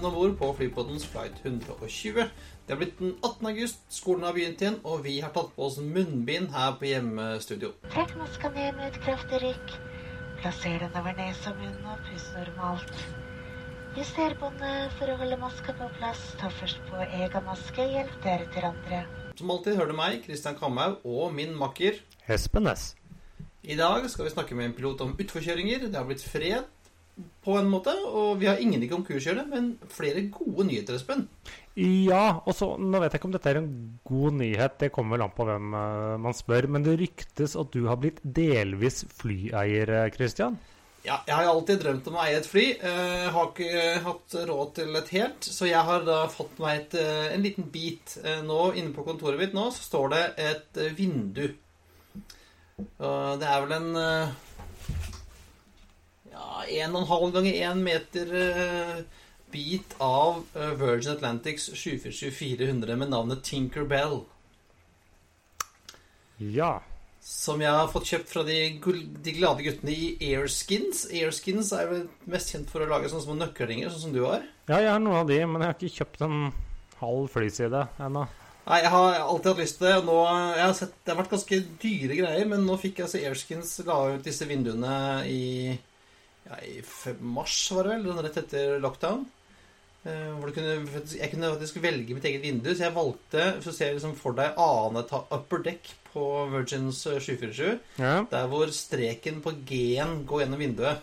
Velkommen om bord på Flypoddens flight 120. Det er blitt den 18. august, skolen har begynt igjen, og vi har tatt på oss munnbind her på hjemmestudio. Trekk maska ned med et kraftig rykk. Plasser den over nes og munn og pust normalt. Juster båndet for å holde maska på plass. Ta først på egen maske, hjelp deretter andre. Som alltid hører du meg, Kristian Kamhaug, og min makker. Espen S. I dag skal vi snakke med en pilot om utforkjøringer. Det har blitt fred på en måte, og vi har ingen i konkurskjøre, men flere gode nyheter, Espen. Ja, og så, nå vet jeg ikke om dette er en god nyhet, det kommer vel an på hvem eh, man spør, men det ryktes at du har blitt delvis flyeier, eh, Christian? Ja, jeg har alltid drømt om å eie et fly. Eh, har ikke hatt råd til et helt, så jeg har da fått meg et, en liten bit. Nå Inne på kontoret mitt nå så står det et vindu. Det er vel en eh, ja, en og en halv ganger 1 meter eh, bit av eh, Virgin Atlantics 747-400 med navnet Tinker Bell. Ja. Som jeg har fått kjøpt fra de, de glade guttene i Airskins. Airskins er vel mest kjent for å lage sånne små nøkkelringer, sånn som du har. Ja, jeg har noen av de, men jeg har ikke kjøpt en halv flyside ennå. Nei, jeg har alltid hatt lyst til det. Nå, jeg har sett, det har vært ganske dyre greier, men nå fikk jeg altså Airskins la ut disse vinduene i, i mars, var det vel, rett etter lockdown. Eh, Hvor kunne, jeg kunne faktisk velge mitt eget vindu, så jeg valgte Så ser liksom for deg annet upper deck på Virgins eh, 747, Ja. der hvor streken på G-en går gjennom vinduet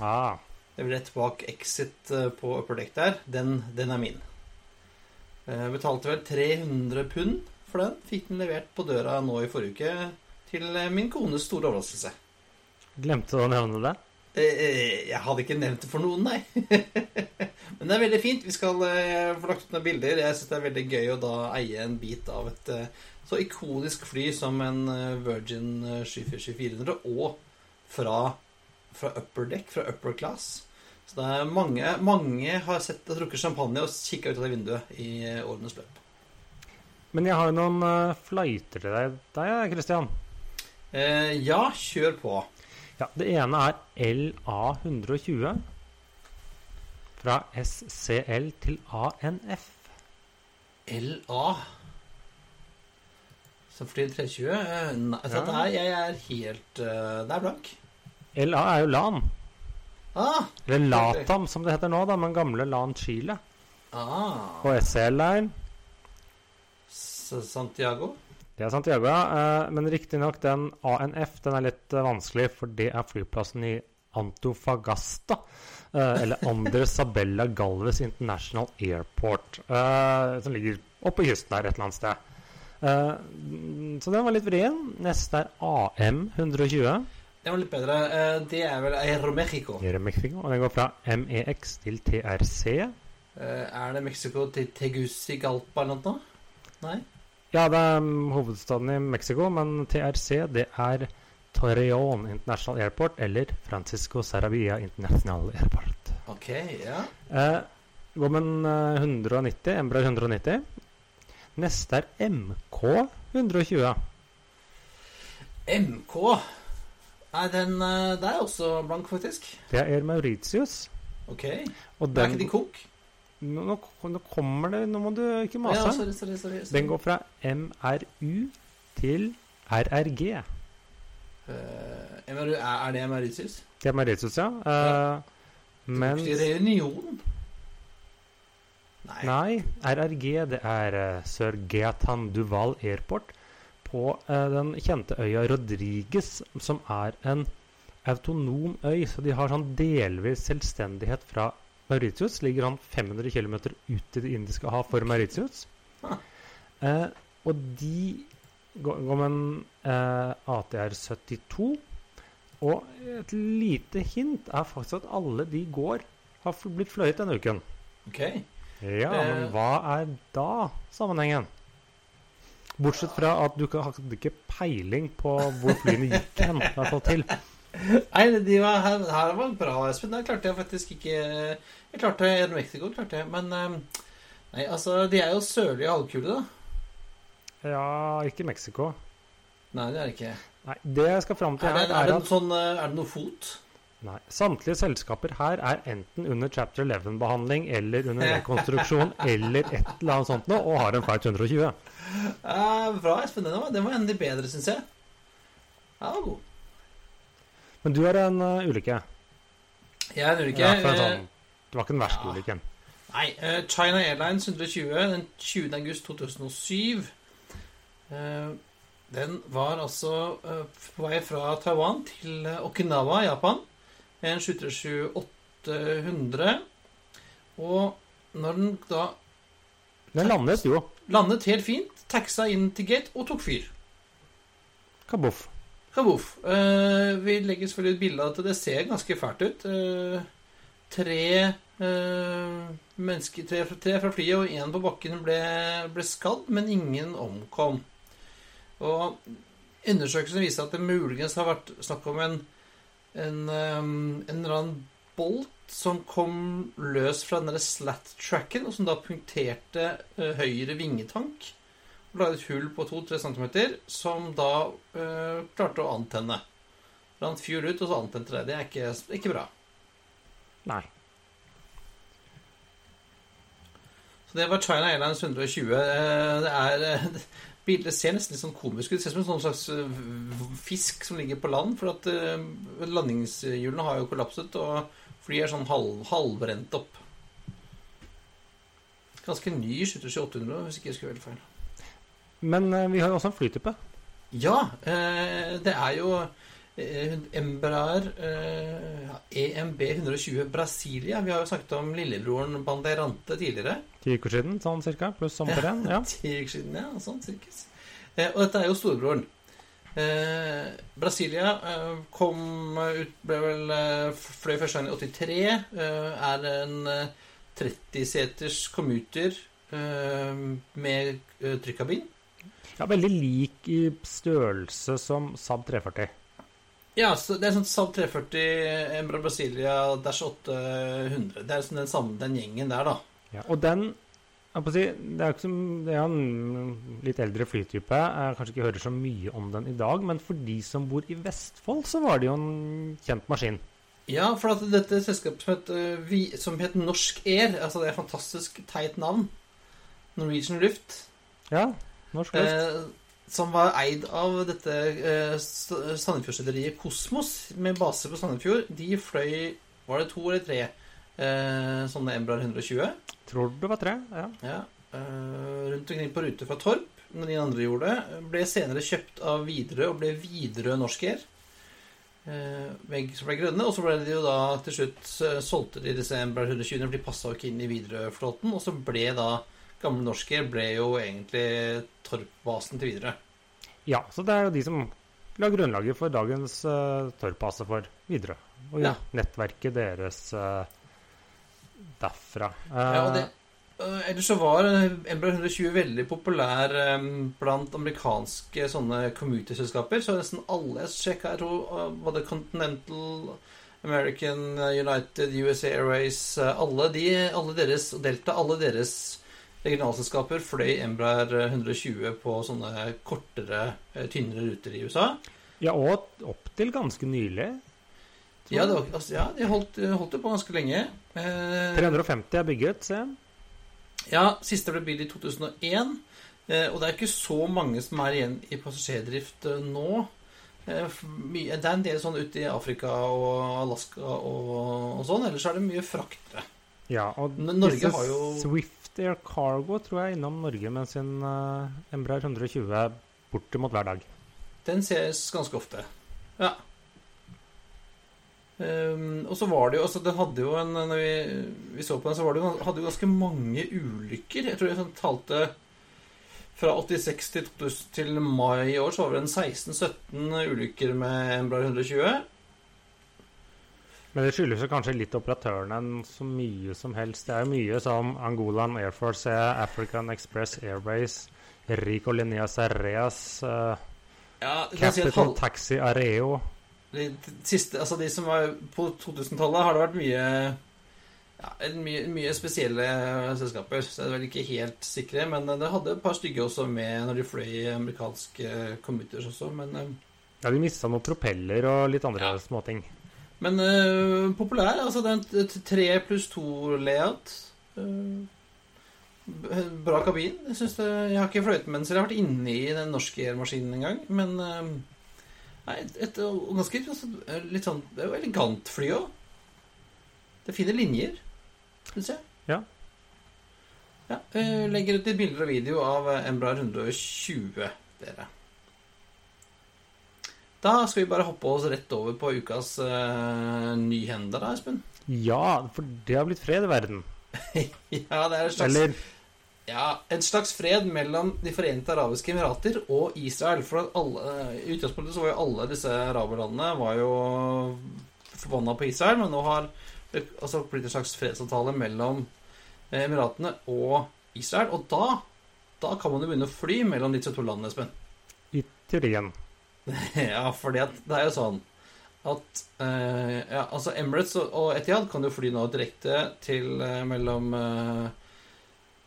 Ah. Det blir rett bak exit eh, på upper deck der. Den, den er min. Jeg betalte vel 300 pund for den. Fikk den levert på døra nå i forrige uke til eh, min kones store overraskelse. Glemte du å nevne det? Eh, eh, Jeg hadde ikke nevnt det for noen, nei. Men det er veldig fint. Vi skal eh, få lagt ut noen bilder. Jeg syns det er veldig gøy å da eie en bit av et så ikonisk fly som en Virgin eh, 747-400, og fra, fra upper deck, fra upper class. Så det er mange, mange har sett og drukket champagne og kikka ut av det vinduet i årenes løp. Men jeg har jo noen flighter til deg, deg, Christian. Eh, ja, kjør på. Ja, det ene er LA120. Fra SCL til ANF. LA. Som flyr 320? Eh, Nei, vet Ja. dette det er, jeg er helt uh, Det er blank. LA er jo LAN. Ah, Eller LATAM, som det heter nå, da, men gamle LAN Chile. ah. Og SCL er Santiago? Det er Santiago, ja. Eh, men riktignok den ANF den er litt eh, vanskelig, for det er flyplassen i Antofagasta. eh, eller Andre Sabella Galves International Airport. som ligger oppe kysten der et eller annet sted. Så den var litt vrien. Neste er AM120. Det var litt bedre. Det er vel Aeromexico. Aeromexico, og den går fra MEX til TRC. Er det Mexico til Tegucigalpa eller noe? Nei? Ja, det er mm, hovedstaden i Mexico, men TRC det er Torreón International Airport eller Francisco Sarabia International Airport. Ok, ja. Eh, går med en eh, 190, Embra 190. Neste er MK 120. MK. Nei, den eh, Det er også blank, faktisk. Det er Mauritius. Ok. Og Det er ikke din kok? Nå, nå, nå kommer det Nå må du ikke Ja, mase. sorry, sorry, sorry, sorry. Den går fra MRU til RRG. Uh, MRU, er er det Mauritius? Det er Mauritius, ja. Eh, men er Reunion? Nei. Nei, RRG det er uh, Sir Geatan Duval Airport på uh, den kjente øya Rodriguez, som er en autonom øy. Så de har sånn delvis selvstendighet fra Mauritius. Ligger han 500 km ut i det indiske hav for Mauritius. Eh, og de går, med en eh, ATR 72. Og et lite hint er faktisk at alle de går har blitt fløyet denne uken. Okay. Ja, Eh. men hva er da sammenhengen? Bortsett fra at du ikke- hadde ikke peiling på hvor flyene gikk hen. i hvert fall til. Nei, de var, her, her var bra, Espen. Der klarte jeg faktisk ikke Jeg klarte Air Mexico, klarte jeg. Men eh, Nei, altså, de er jo sørlige halvkule, da. Ja, ikke Mexico. Nei, det er det ikke. Nei, det jeg skal fram til Er det, er det, er en at sånn, eh, er det noe fot? nei, samtlige selskaper her er enten under chapter 11-behandling eller under rekonstruksjon eller et eller annet sånt noe, og har en flight 120. Ja, bra, Espen. Den var, den var en av de bedre, syns jeg. Den var god. Men du har en uh, ulykke. Jeg er ulykke. Ja, for en eh, sånn, det var ikke den verste ja. ulykken. Nei, Uh, China Airlines 120 den 20. august 2007. Eh, Den var altså eh, på vei fra Taiwan til eh, Okinawa, Japan. En 737-800. Og når den da Den landet jo. landet helt fint, taxa inn til gate og tok fyr. Kaboff. Kaboff. Uh, vi legger selvfølgelig et bilde av at det ser ganske fælt ut. Uh, tre eh, mennesker, tre, tre fra flyet og én på bakken ble, ble skadd, men ingen omkom. Og undersøkelsen viser at det muligens har vært snakk om en, en, um, en eller annen bolt som kom løs fra den slat-tracken, og som da punkterte uh, høyre vingetank og lagde et hull på 2-3 cm, som da eh, klarte å antenne. Rant fyr ut, og så antente det. Det er ikke, ikke bra. Nei. Så det var China Airlines 120. Eh, Det er eh, Bildet ser nesten litt sånn komisk ut. Det ser ut som en slags fisk som ligger på land. For at landingshjulene har jo kollapset, og flyet er sånn halv, halvbrent opp. Ganske ny 72800, hvis ikke jeg husker veldig feil. Men eh, vi har jo også en flytype. Ja, eh, det er jo eh, Embraer EMB 120 Brasilia. Vi har jo snakket om lillebroren Bandeirante tidligere. Ti uker siden, sånn cirka. Pluss sommerferien. Ja. Ti uker siden, ja. Sånn. Eh, og dette er jo storebroren. Eh, Brasilia eh, kom ut Ble vel eh, fløy første gang i 83. Eh, er en eh, 30-seters commuter med trykkabin. Ja, veldig lik i størrelse som Saab 340. Ja, så det er sånn Saab 340 Embra Brasilia Dash 800. Det er sånn den samme den gjengen der, da. Ja, og den si, Det er som, det er en litt eldre flytype. Jeg kanskje ikke hører så mye om den i dag, men for de som bor i Vestfold, så var det jo en kjent maskin. Ja, for at dette selskapet som het, eh, som het Norsk Air Altså det er et fantastisk teit navn. Norwegian Luft. Ja, norsk luft. Eh, som var eid av dette eh, Sandefjordsrederiet Kosmos, med base på Sandefjord. De fløy Var det to eller tre eh, sånne Embraer 120? Tror det var tre. ja. Ja, eh, rundt omkring på rute fra Torp, når de andre gjorde det. Ble senere kjøpt av Widerøe og ble Widerøe Norsk Air. Eh, begge som ble grønne. Og så ble de jo da til slutt solgte de disse Embraer 120 for de passa jo ikke inn i Widerøe-flåten. Og så ble da gamle norsker ble jo egentlig Torp-basen til videre. ja, så det er jo de som la grunnlaget for dagens uh, Torp-base for Widerøe. Og Ja. nettverket deres uh, derfra. Uh, Ja, og det, uh, ellers så var Embra 120 veldig populær um, blant amerikanske sånne commuterselskaper. Så nesten alle jeg sjekka, jeg tror både Continental, American, eh, United, USA Airways eh, Alle de, alle deres, Delta, alle deres regionalselskaper fløy Embraer 120 på sånne kortere, eh, tynnere ruter i USA. ja, og opp til ganske nylig. Ja, det var, altså, ja de holdt, holdt det på ganske lenge. Eh, 350 er bygget, se. Ja, siste ble bygd i 2001. eh, Og det er ikke så mange som er igjen i passasjerdrift eh, nå. Eh, mye- Det er en del sånn ute i Afrika og Alaska og, og sånn. Ellers er det mye fraktere. Ja, og Norge disse har jo- Swift Air Cargo tror jeg er innom Norge med sin uh, Embraer 120 bortimot hver dag. Den ses ganske ofte. Ja. Um, og så var det jo altså Den hadde jo en Når vi, vi så på den, så var det jo, hadde jo ganske mange ulykker. Jeg tror jeg sånn talte fra 86 til, til mai i år så var det en 16-17 ulykker med Embraer 120. Men det skyldes jo kanskje litt operatørene enn så mye som helst. Det er jo mye som Angolan Air Force, African Express Airways, Rico Lineas Areas, uh, Ja, si Capital halv- Taxi Areo. de, siste, altså de som var på 2000-tallet, har det vært mye ja, mye, mye spesielle selskaper. Så jeg er vel ikke helt sikre, men det hadde et par stygge også med når de fløy amerikanske commuters også. Men, eh, Ja, de mista noen propeller og litt andre Ja. småting. Men uh, populær. Altså det er en tre pluss to-layout. Uh, bra kabin. Jeg, det, jeg har ikke selv. Jeg har vært inne i den norske airmaskinen en gang, men uh, Nei, et, et, ganske altså, litt sånn Det er jo elegant fly òg. Det er fine linjer, syns jeg. Ja. Ja, legger ut litt bilder og video av eh, Embraer 120, dere. Da skal vi bare hoppe oss rett over på ukas uh, nyhender, da, Espen. Ja, for det har blitt fred i verden. Ja, det er en slags Eller Ja, en slags fred mellom De forente arabiske emirater og Israel. For alle, I utgangspunktet så var jo alle disse araberlandene var jo forbanna på Israel, men nå har det altså blitt en slags fredsavtale mellom eh, Emiratene og Israel. Og da, da kan man jo begynne å fly mellom disse to landene, Espen. i teorien. ja, fordi at det er jo sånn at eh, ja, altså Emirates og, Etihad kan jo fly nå direkte til eh, mellom eh,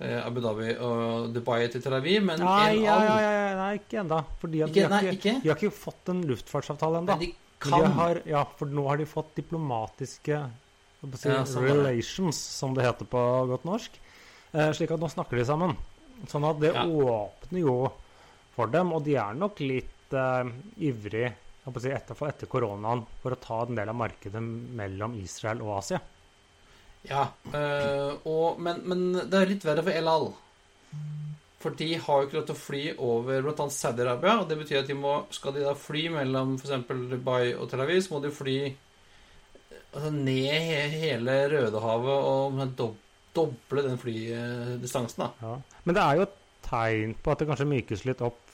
eh, Abu Dhabi og Dubai til Tel Aviv, men Nei, ja, ja, ja, nei, ikke ennå. Fordi Ikke- de, har nei, ikke, ikke? de har ikke fått en luftfartsavtale ennå. Ja, for nå har de fått diplomatiske si, relations, som det heter på godt norsk. Eh, slik at nå snakker de sammen. Sånn at det åpner jo for dem, og de er nok litt eh, ivrig si, etter, etter koronaen for å ta en del av markedet mellom Israel og Asia. Ja, øh, og, men, men det er litt verre for El Al. For de har jo ikke lov til å fly over bl.a. Saudi-Arabia. Og det betyr at de må, skal de da fly mellom f.eks. Dubai og Tel Aviv, så må de fly eh, altså, ned he- hele Rødehavet og dob doble den flydistansen. da. Ja. Men det er jo et tegn på at det kanskje mykes litt opp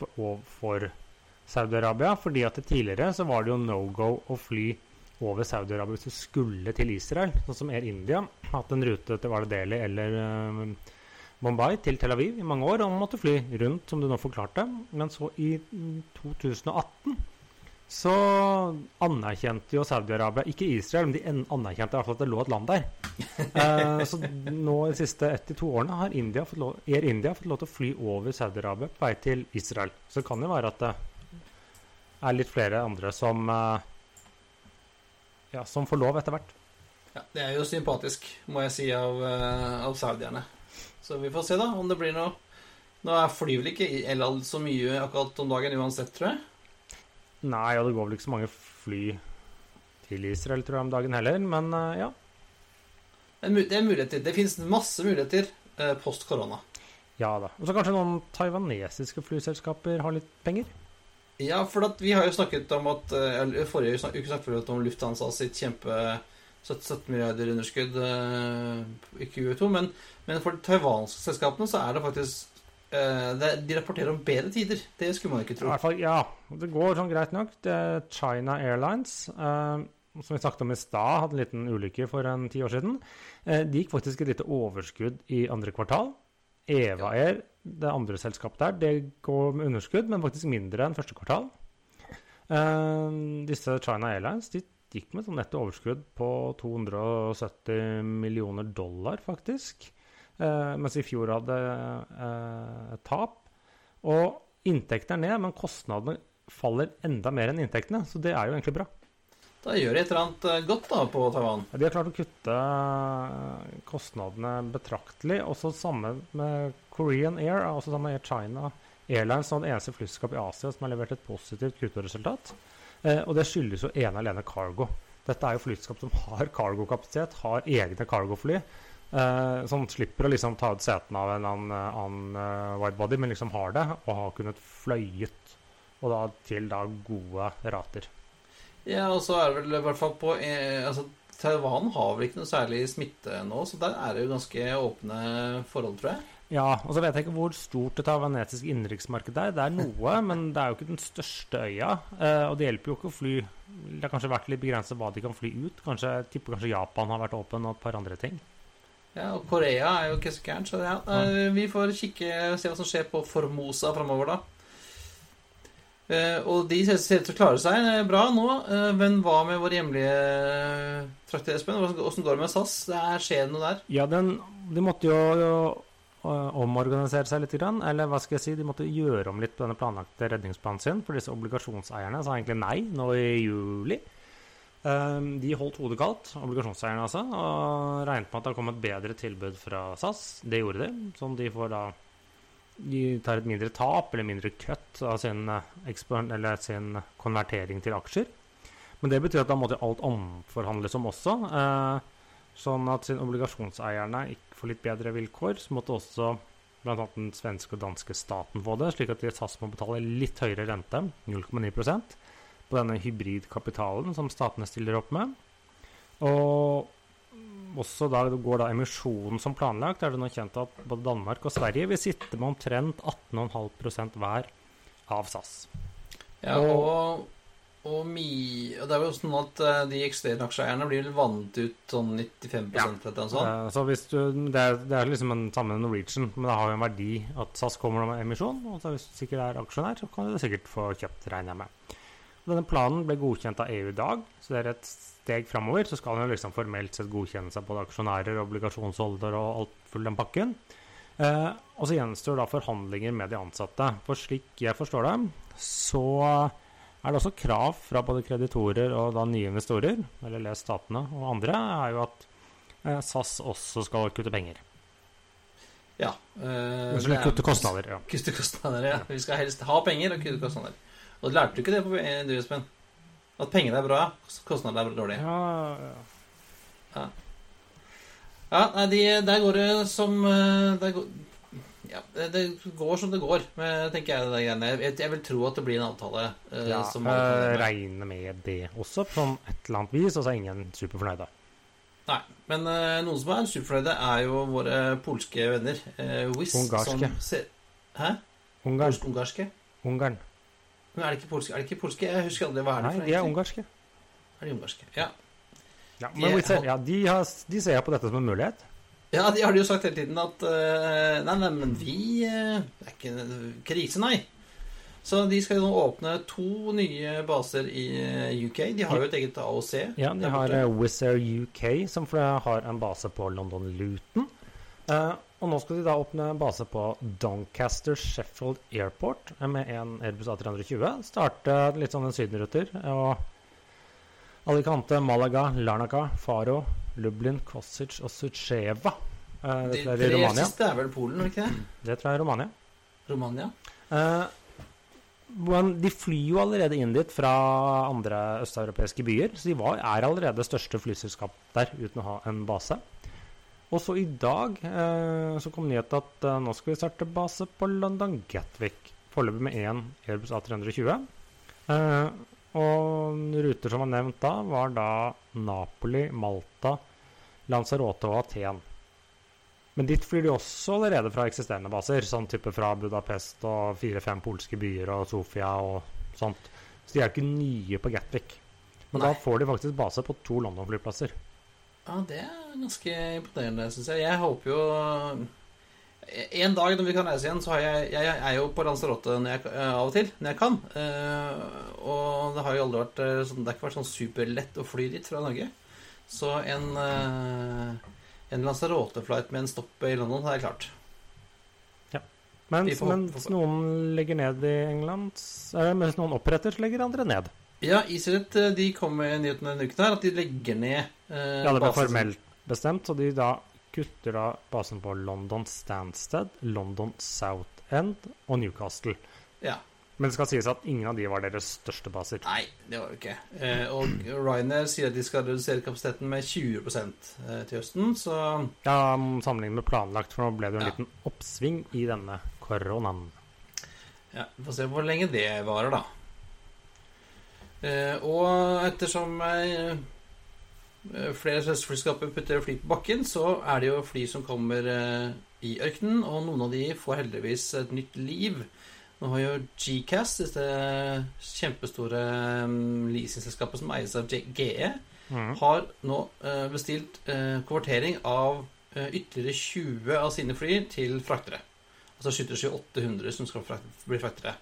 for Saudi-Arabia. fordi at tidligere så var det jo no go å fly over Saudi-Arabia hvis du skulle til Israel. Sånn som Air India. Hatt en rute til var det Delhi eller eh, Bombay til Tel Aviv i mange år. Og måtte fly rundt, som du nå forklarte. Men så i mm, 2018 så anerkjente jo Saudi-Arabia Ikke Israel, men de anerkjente i hvert fall at det lå et land der. Eh, så nå de siste ett til to årene har India fått lov, Air India fått lov til å fly over Saudi-Arabia på vei til Israel. Så det kan jo være at det er litt flere andre som eh, Ja, som får lov etter hvert. Ja, Det er jo sympatisk, må jeg si, av, eh, av saudierne. Så vi får se, da, om det blir noe Nå flyr vel ikke Elal så mye akkurat om dagen uansett, tror jeg. Nei, og det går vel ikke så mange fly til Israel, tror jeg, om dagen heller. Men eh, ja. Det er er muligheter. Det finnes masse muligheter post korona. Ja da. Og så kanskje noen taiwanesiske flyselskaper har litt penger? Ja, for vi har jo snakket om at eh, eller Forrige uke snakket vi om Lufthansa sitt kjempe 17 17 milliarder underskudd eh, i Q2. Men, men for de taiwanske selskapene så er det faktisk eh, det, De rapporterer om bedre tider. Det skulle man ikke I tro. hvert fall, ja. Det går sånn greit nok. Det er China Airlines, eh, som vi snakket om i stad, hadde en liten ulykke for en ti år siden. Eh, de gikk faktisk et lite overskudd i andre kvartal. Eva Air, det andre selskapet der, det går med underskudd, men faktisk mindre enn første kvartal. Uh, disse China Airlines de gikk med sånn netto overskudd på 270 millioner dollar, faktisk. Uh, mens i fjor hadde uh, tap. Og inntektene er ned, men kostnadene faller enda mer enn inntektene. Så det er jo egentlig bra. Da gjør de et eller annet eh, godt da på Taiwan. De har klart å kutte eh, kostnadene betraktelig. Også samme med Korean Air, også sammen med Air China Airlines, som er det eneste flyselskapet i Asia som har levert et positivt kutteresultat. Eh, og det skyldes jo ene alene cargo. Dette er jo flyselskap som har cargokapasitet, har egne cargofly. Eh, som slipper å liksom ta ut setene av en annen, annen widebody, men liksom har det, og har kunnet fløyet. Og da til da gode rater. Ja, og så er det vel i hvert fall på eh, altså, Taiwan har vel ikke noe særlig smitte nå, så der er det jo ganske åpne forhold, tror jeg. Ja, og så vet jeg ikke hvor stort det taiwanesiske innenriksmarkedet er. Det er noe, men det er jo ikke den største øya. Eh, og det hjelper jo ikke å fly Det har kanskje vært litt begrenset hva de kan fly ut. Kanskje, jeg tipper kanskje Japan har vært åpen, og et par andre ting. Ja, og Korea er jo ikke så gærent, så ja. eh, Vi får kikke se hva som skjer på Formosa framover, da. Eh, og de ser ut til å klare seg eh, bra nå. Eh, men hva med vår hjemlige trakter, Espen? Hvordan går det med SAS? Er skjer det noe der? Ja, den, de måtte jo, jo omorganisere seg litt, eller hva skal jeg si, de måtte gjøre om litt på denne planlagte redningsplanen sin, for disse obligasjonseierne sa egentlig nei nå i juli. De holdt hodet kaldt, obligasjonseierne altså, og regnet med at det kom et bedre tilbud fra SAS. Det gjorde de, som de får da De tar et mindre tap eller mindre kutt av sin, eh, sin konvertering til aksjer. Men det betyr at da måtte alt omforhandles om også. eh, Sånn at siden obligasjonseierne ikke får litt bedre vilkår, så måtte også bl.a. den svenske og danske staten få det, slik at SAS må betale litt høyere rente, 0,9% på denne hybridkapitalen som statene stiller opp med. Og også da går da emisjonen som planlagt, er det nå kjent at både Danmark og Sverige vil sitte med omtrent 18,5% hver av SAS. Ja, og, og, mi, og det er jo sånn at eh, de eksisterende aksjeeierne blir vel vant ut sånn 95 Ja. eller noe sånt. Eh, Så hvis du, det, er, det er liksom en samme Norwegian, men det har jo en verdi at SAS kommer med emisjon. Og så hvis du sikkert er aksjonær, så kan du sikkert få kjøpt, regner jeg med. Denne planen ble godkjent av EU i dag, så det er et steg framover. Så skal jo liksom formelt sett godkjenne seg både aksjonærer, obligasjonsholder og alt full den pakken. Eh, og så gjenstår da forhandlinger med de ansatte. For slik jeg forstår det, så er det også krav fra både kreditorer og da nye investorer, eller les statene og andre, er jo at eh, SAS også skal kutte penger. Ja. Øh, Unnskyld, kutte kostnader. Ja. Kutte kostnader, ja. Vi skal helst ha penger og kutte kostnader. Og lærte du ikke det på eh, du, Espen? At pengene er bra, kostnadene er dårlige. Ja, ja. Ja, nei, de, der går det som eh, der går, Ja, det, det går som det går, men, tenker jeg. Det greiene. Jeg, jeg vil tro at det blir en avtale. eh, ja som eh, med. regner med det også, på sånn et eller annet vis. Og så er ingen superfornøyde. Nei, men eh, noen som er superfornøyde, er jo våre polske venner. Uh, Wizz. Ungarske. Som ser, Hæ? Ungarn. Polsk-ungarske? Ungarn. Men er det ikke polske? Er det ikke polske? Jeg husker aldri hva er det Nei, for de er ungarske. Er de ungarske? Ja. Ja, De men er- ser, ja, de, har, de ser på dette som en mulighet. ja, de har jo sagt hele tiden at uh, Nei, nei, men vi uh, Det er ikke krise, nei. Så de skal jo nå åpne to nye baser i eh, UK. De har jo et eget AOC. Ja, de har uh, Wizz Air UK, som har en base på London Luton. Eh, og nå skal de da åpne base på Doncaster Sheffield Airport eh, med en Airbus A320. Starte litt sånn en sydenruter. Og Alicante, Malaga, Larnaca, Faro, Lublin, Kosic og Suceva. Det tror jeg er i Romania. Det er vel Polen, ikke det? Det tror jeg er Romania. Romania. Eh, men de flyr jo allerede inn dit fra andre østeuropeiske byer, så de var, er allerede største flyselskap der uten å ha en base. Og så i dag eh, så kom nyheten at eh, nå skal vi starte base på London Gatwick. Foreløpig med én Airbus A320. Eh, og ruter som var nevnt da, var da Napoli, Malta, Lanzarote og Aten. Men dit flyr de også allerede fra eksisterende baser, sånn type fra Budapest og fire-fem polske byer og Sofia og sånt. Så de er ikke nye på Gatwick. Men Nei. da får de faktisk base på to London-flyplasser. Ja, det er ganske imponerende, syns jeg. Jeg håper jo En dag når vi kan reise igjen, så har jeg Jeg er jo på Lanzarote når jeg, eh, av og til, når jeg kan. Eh, og det har jo aldri vært eh, sånn Det har ikke vært sånn superlett å fly dit fra Norge. Så en eh, En Lanzarote-flight med en stopp i London hadde jeg klart. Ja. Mens, mens noen legger ned i England eh, Mens noen oppretter, så legger andre ned. Ja, eh, de kom med nyheten denne uken her at de legger ned eh, Ja, det ble formelt bestemt, så de da kutter da basen på London Stansted, London South End og Newcastle. Ja. Men det skal sies at ingen av de var deres største baser. Nei, det var det ikke. Eh, og Ryanair sier at de skal redusere kapasiteten med 20 eh, til høsten, så Ja, Sammenlignet med planlagt, for nå ble det jo en Ja. liten oppsving i denne koronaen. ja, vi får se hvor lenge det varer, da. Eh, og ettersom jeg eh, flere søsterflyskaper putter fly på bakken, så er det jo fly som kommer eh, i ørkenen, og noen av de får heldigvis et nytt liv. Nå har jo GCAS, dette kjempestore um, leasingselskapet som eies av GE, mm. har nå eh, bestilt eh, konvertering av eh, ytterligere 20 av sine fly til fraktere. Altså 737-800 som skal bli fraktere.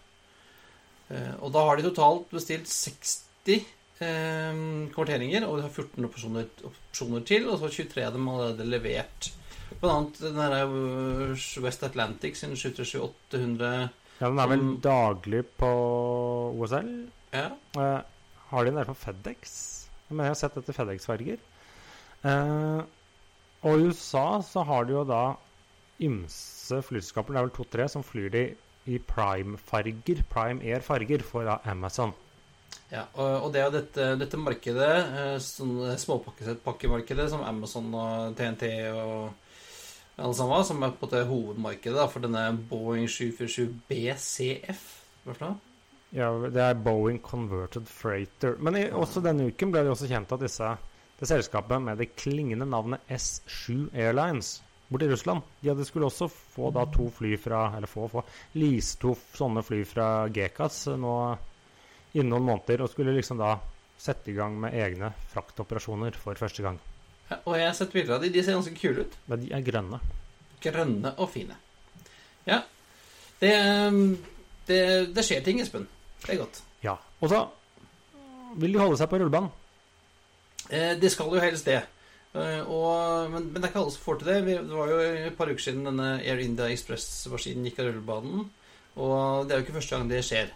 Eh, og da har de totalt bestilt 60 eh, konverteringer, og de har 14 opsjoner, opsjoner til, og så 23 av dem allerede levert. Blant annet den der eh, West Atlantic sin 737-800 Ja, den er vel Som- daglig på OSL. ja, Eh, har de den der på FedEx? Men jeg har sett etter FedEx-farger. Eh, og i USA så har de jo da ymse flyselskaper, det er vel to-tre, som flyr de i Prime-farger, Prime Air-farger for da Amazon. Ja, og, det er jo dette, dette markedet, eh, sånn småpakkmarkedet som Amazon og TNT og alle sammen, som er på det hovedmarkedet for denne Boeing 747 BCF. Hva for noe? Ja, det er Boeing Converted Freighter. Men i, også denne uken ble det også kjent at disse, det selskapet med det klingende navnet S7 Airlines borte i Russland De hadde skulle også få da to fly fra Eller få, få lease to sånne fly fra Gekas nå innen noen måneder, og skulle liksom da sette i gang med egne fraktoperasjoner for første gang. Ja, og jeg har sett bilder av de, de ser ganske kule ut. Men de er grønne. Grønne og fine. Ja. Det, eh, det, det skjer ting, Espen. Det er godt. Ja. Og så vil de holde seg på rullebanen. Eh, det skal jo helst det. Eh, og, men, men det er ikke alle som får til det. Det var jo et par uker siden denne Air India Express-maskinen gikk av rullebanen. Og det er jo ikke første gang det skjer.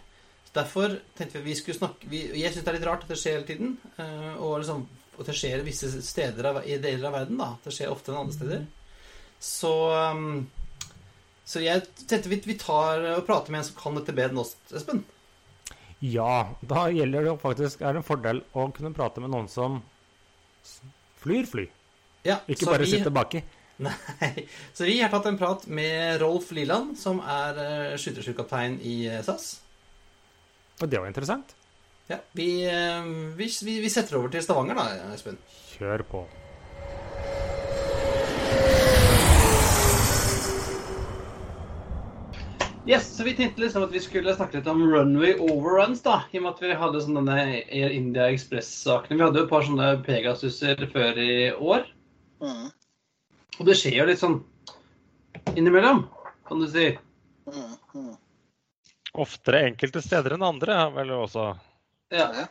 Derfor tenkte vi at vi skulle snakke vi, Jeg syns det er litt rart at det skjer hele tiden. eh, og liksom, og det skjer i visse steder av, i deler av verden. da Det skjer ofte enn andre steder. Så um, Så jeg tenkte vi, vi tar og prater med en som kan dette bedre enn oss, Espen. Ja, da gjelder det faktisk Er det en fordel å kunne prate med noen som flyr fly, Ja, ikke bare vi- sitter baki. Nei. Så vi har tatt en prat med Rolf Liland, som er uh, skytterskipkaptein i eh, SAS. Og det var interessant. Ja, vi, eh, vi, vi, vi setter over til Stavanger, da, Espen. Kjør på. Yes, så Vi tenkte liksom at vi skulle snakke litt om runway overruns. da, I og med at vi hadde sånn denne Air India Express-sakene. Vi hadde jo et par sånne Pegasuser før i år. Mm. Og det skjer jo litt sånn innimellom, kan du si. Mm. Mm. Oftere enkelte steder enn andre, vel også Ja. Ja.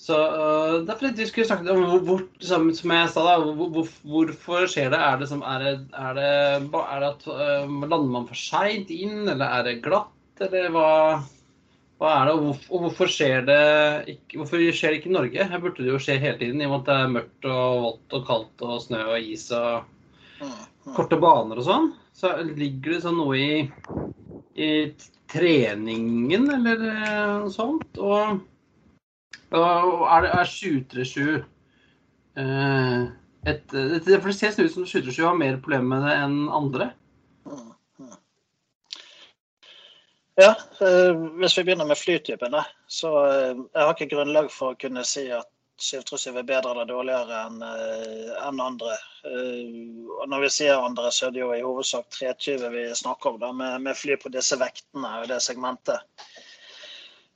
Så øh, derfor vi skulle snakke om hvor, hvor som, som jeg sa da, hvor, hvor, hvorfor skjer det? Er det, som, er det, er det, er det at uh, lander man for seint inn, eller er det glatt, eller hva, hva er det? Og hvorfor, og hvorfor skjer det ikke, hvorfor skjer det ikke i Norge? Her burde det jo skje hele tiden, i og med at det er mørkt og vått og kaldt og snø og is og Mm. Mm. korte baner og sånn. Så ligger det sånn noe i treningen eller eh, noe sånt. Og, og er det er 737 eh, et, For det ser ut som 737 har mer problemer med det enn andre. Ja, eh, hvis vi begynner med flytypen, så jeg har ikke grunnlag for å kunne si at 737 er bedre eller dårligere enn en andre. Eh, og når vi sier andre, så er det jo i hovedsak 320 vi snakker om, da, med, med fly på disse vektene og det segmentet.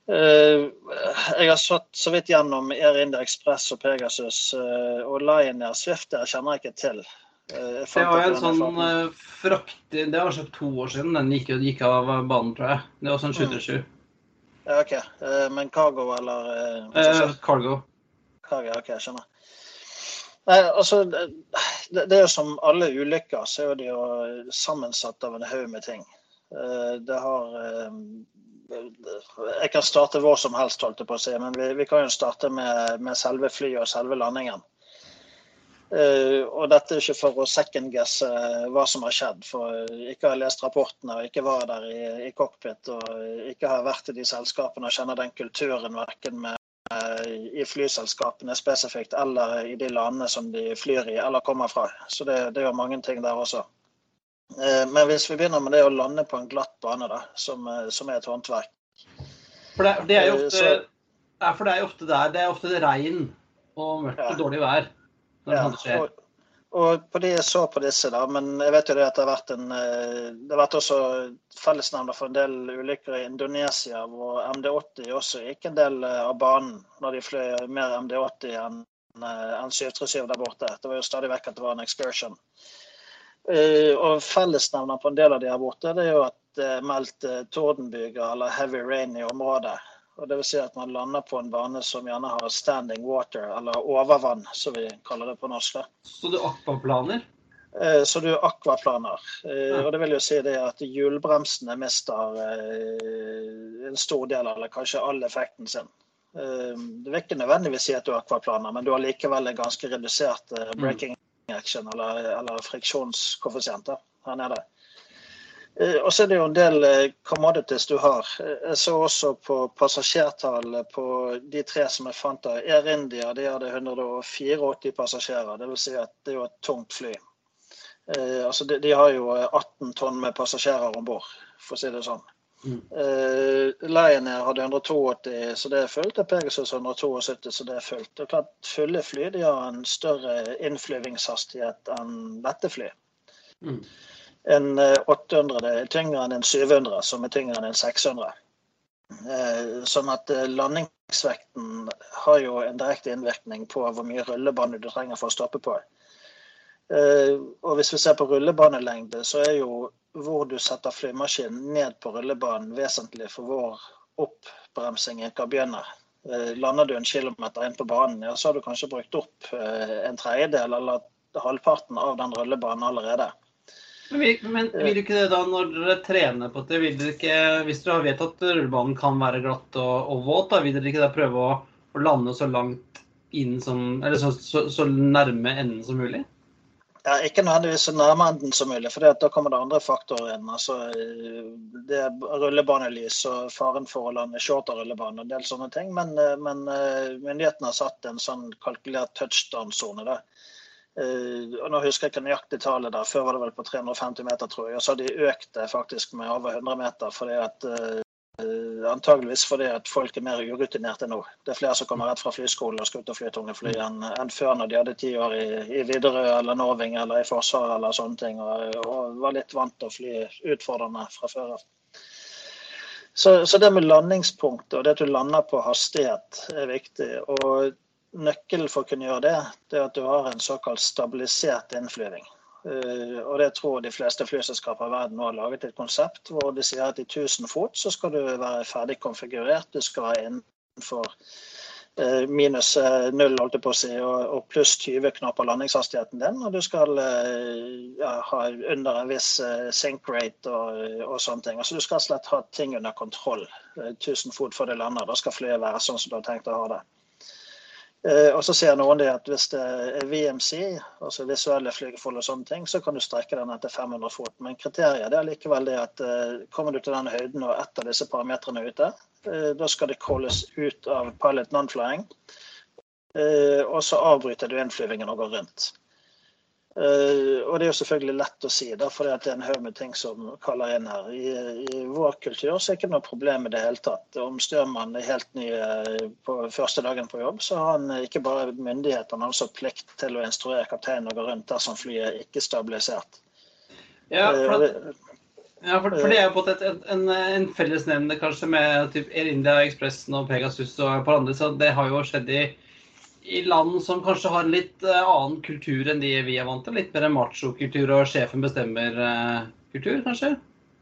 Eh, jeg har satt så vidt gjennom Air India Express og Pegasus, eh, og Lion Air Swift der kjenner jeg ikke til. Eh, jeg Det var en sånn eh, fraktig Det var kanskje to år siden den gikk, gikk av banen, tror jeg. Det var sånn 737. Ja, OK. Eh, Men cargo eller eh, Cargo, jeg skjønner. Nei, altså, det, det er jo som alle ulykker, så er det jo sammensatt av en haug med ting. Eh, Det har eh, Jeg kan starte hvor som helst, holdt jeg på å si, men vi, vi kan jo starte med, med selve flyet og selve landingen. Eh, og dette er ikke for å second-guesse hva som har skjedd, for ikke har lest rapportene og ikke var der i, i cockpit og ikke har vært i de selskapene og kjenner den kulturen verken med i flyselskapene spesifikt eller i de landene som de flyr i eller kommer fra. Så det, det jo mange ting der også. Eh, Men hvis vi begynner med det å lande på en glatt bane, da, som, eh, som er et håndverk. For det, det er jo Eh, ofte så- ja, for det er ofte der. Det er ofte regn og mørkt Ja. og dårlig vær. når Ja, det skjer. og, og på de jeg så på disse, da, men jeg vet jo det at det har vært en eh, Det har vært også fellesnevner for en del ulykker i Indonesia, hvor MD80 også gikk en del eh, av banen når de fløy mer MD80 enn en 737 der borte. Det var jo stadig vekk at det var en excursion. Eh, Og fellesnevner på en del av de her borte, det er jo at det er meldt eh, tordenbyger eller heavy rain i området. Og det vil si at man lander på en bane som gjerne har standing water, eller overvann, som vi kaller det på norsk. Så du akvaplaner? Eh, Så du akvaplaner. Eh, Ja. Og det vil jo si det at hjulbremsene mister eh, en stor del, eller kanskje all effekten sin. Eh, Det vil ikke nødvendigvis si at du akvaplaner, men du har likevel en ganske redusert eh, breaking action, eller, eller friksjonskoeffisient her nede. Eh, Og så er det jo en del eh, commodities du har. Eh, Jeg så også på passasjertallet på de tre som jeg fant av Air India. De hadde 184 passasjerer. Det vil si at det er jo et tungt fly. Eh, altså de, de har jo 18 tonn med passasjerer om bord, for å si det sånn. Mm. Eh, Lion Air hadde 182, så det er fullt. Pegasus 172, så det er fullt. Det er klart, Fulle fly de har en større innflyvingshastighet enn lette fly. Mm. En eh, 800 er tyngre enn en 700, som er tyngre enn en 600. Eh, Sånn at eh, landingsvekten har jo en direkte innvirkning på hvor mye rullebane du trenger for å stoppe på. Eh, Og hvis vi ser på rullebanelengde, så er jo hvor du setter flymaskinen ned på rullebanen vesentlig for hvor oppbremsingen kan begynne. Eh, Lander du en kilometer inn på banen, ja, så har du kanskje brukt opp eh, en tredjedel eller halvparten av den rullebanen allerede. Men vil, du ikke det da, når dere trener på det, vil dere ikke, hvis dere har vet at rullebanen kan være glatt og, og våt, da vil dere ikke da prøve å, å lande så langt inn som, eller så, så, så nærme enden som mulig? Ja, ikke nødvendigvis så nærme enden som mulig, for da kommer det andre faktorer inn. Altså, det er rullebanelys og faren for å lande short av rullebane og en del sånne ting. Men, eh, men eh, myndighetene har satt en sånn kalkulert touchdown-sone. Eh, og nå husker jeg ikke nøyaktig tallet der, før var det vel på 350 meter, tror jeg. Og så har de økt det faktisk med over 100 meter, fordi at eh, antageligvis fordi at folk er mer urutinerte nå. Det er flere som kommer rett fra flyskolen og skal ut og fly tunge fly enn, enn før når de hadde ti år i, i Widerøe eller Norving eller i Forsvaret eller sånne ting, og, og var litt vant til å fly utfordrende fra før av. Så, så det med landingspunktet og det at du lander på hastighet er viktig. Og nøkkelen for å kunne gjøre det, det er at du har en såkalt stabilisert innflyving. Uh, og det tror de fleste flyselskaper i verden har laget et konsept hvor de sier at i 1000 fot så skal du være ferdig konfigurert. Du skal være innenfor uh, minus uh, null, holdt jeg på å si, og pluss 20 knapper landingshastigheten din. Og du skal ja, ha under en viss sink rate og, og, sånne ting. Altså Du skal slett ha ting under kontroll 1000 fot før du lander. Da skal flyet være sånn som du har tenkt å ha det. Og så sier noen det at hvis det er VMC, altså visuelle flygeforhold og sånne ting, så kan du strekke den etter 500 fot. Men kriteriet det er likevel det at kommer du til den høyden og ett av disse parametrene er ute, da skal det calles ut av pilot non-flying. Og så avbryter du innflyvingen og går rundt. Uh, og det er jo selvfølgelig lett å si, da, for det er en haug med ting som kaller inn her. I, I, vår kultur så er det ikke noe problem i det hele tatt. Om styrmannen er helt ny uh, på første dagen på jobb, så har han ikke bare myndighet, han har også plikt til å instruere kapteinen å gå rundt dersom flyet er ikke stabilisert. Ja, for, at, ja, for, for det er jo på et, en, en fellesnevner kanskje med typ Air India, Ekspressen og Pegasus og et par andre, så det har jo skjedd i i land som kanskje har litt uh, annen kultur enn de vi er vant til. Litt mer machokultur og sjefen bestemmer-kultur, uh, kanskje?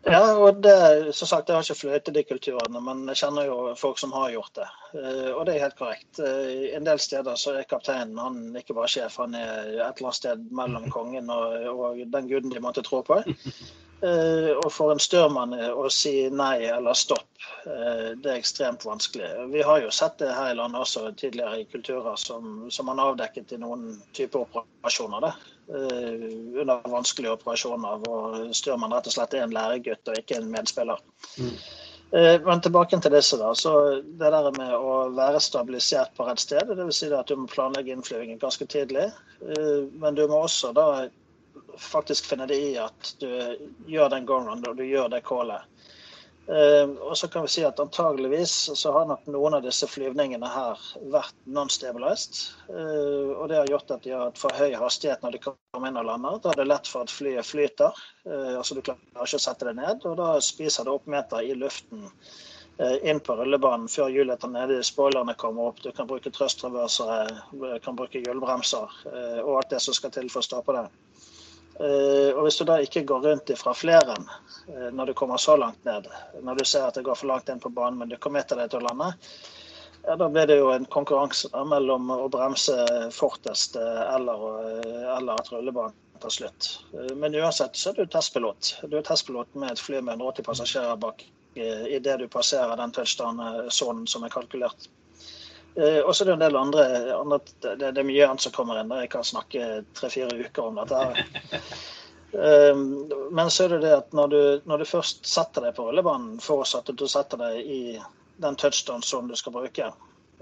Ja, og det, som sagt, jeg har ikke fløyet i de kulturene, men jeg kjenner jo folk som har gjort det. Uh, og det er helt korrekt. en del steder så er kapteinen han ikke bare sjef, han er et eller annet sted mellom kongen og, og den guden de måtte tro på. og for en størmann å si nei eller stopp, det er ekstremt vanskelig. Vi har jo sett det her i landet også tidligere i kulturer som, som man avdekket i noen typer operasjoner. Det. Under vanskelige operasjoner hvor størmann rett og slett er en læregutt og ikke en medspiller. Mm. Men tilbake til disse. da, så Det der med å være stabilisert på rett sted, dvs. Si at du må planlegge innflyvningen ganske tidlig. Men du må også da faktisk finne det i at du gjør den gongen og du gjør det callet. Eh, og så kan vi si at antageligvis så har nok noen av disse flyvningene her vært non-stabilized. Eh, og det har gjort at de har hatt for høy hastighet når de kommer inn og lander. Da er det lett for at flyet flyter. Eh, altså du klarer ikke å sette det ned, og da spiser det opp meter i luften inn på rullebanen før hjulet er nede, spoilerne kommer opp. Du kan bruke trøstreversere, du kan bruke hjulbremser og alt det som skal til for å stoppe det. Eh, og hvis du da ikke går rundt ifra fleren eh, når du kommer så langt ned, når du ser at det går for langt inn på banen, men du kommer etter deg til å lande, ja, da blir det jo en konkurranse da, mellom å bremse fortest eh, eller, eller at rullebanen tar slutt. Men uansett så er du testpilot. Du er testpilot med et fly med 180 passasjerer bak idet du passerer den touchdown-sonen som er kalkulert. Eh, og så er det en del andre, andre det, det, er mye annet som kommer inn. Jeg kan snakke tre-fire uker om dette. her. Eh, men så er det det at når du, når du først setter deg på rullebanen, forutsatt at du setter deg i den touchdown-sonen du skal bruke,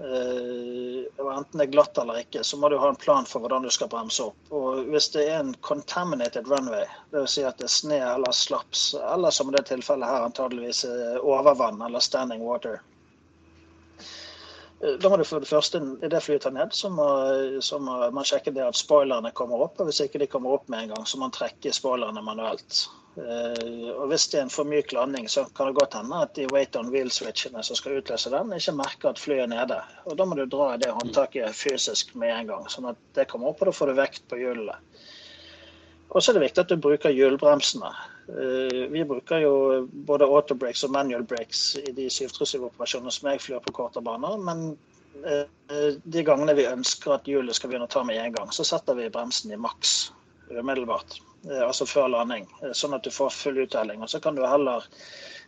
eh, og enten det er glatt eller ikke, så må du ha en plan for hvordan du skal bremse opp. Og hvis det er en contaminated runway, dvs. Si at det er sne eller slaps, eller som i det tilfellet her antageligvis overvann eller standing water, da må du for det første, i det flyet tar ned, så må, så må, man sjekke det at spoilerne kommer opp. og Hvis ikke de kommer opp med en gang, så må man trekke spoilerne manuelt. Uh, og Hvis det er en for myk landing, så kan det godt hende at de wait on wheel-switchene som skal utløse den, ikke merker at flyet er nede. Og Da må du dra i det håndtaket fysisk med en gang, sånn at det kommer opp, og da får du vekt på hjulene. Og så er det viktig at du bruker hjulbremsene. Eh, vi bruker jo både autobreaks og manual breaks i de 737-operasjonene som jeg flyr på korte baner. Men eh, de gangene vi ønsker at hjulet skal begynne å ta med en gang, så setter vi bremsen i maks umiddelbart. Eh, altså før landing, sånn at du får full uttelling. Og så kan du heller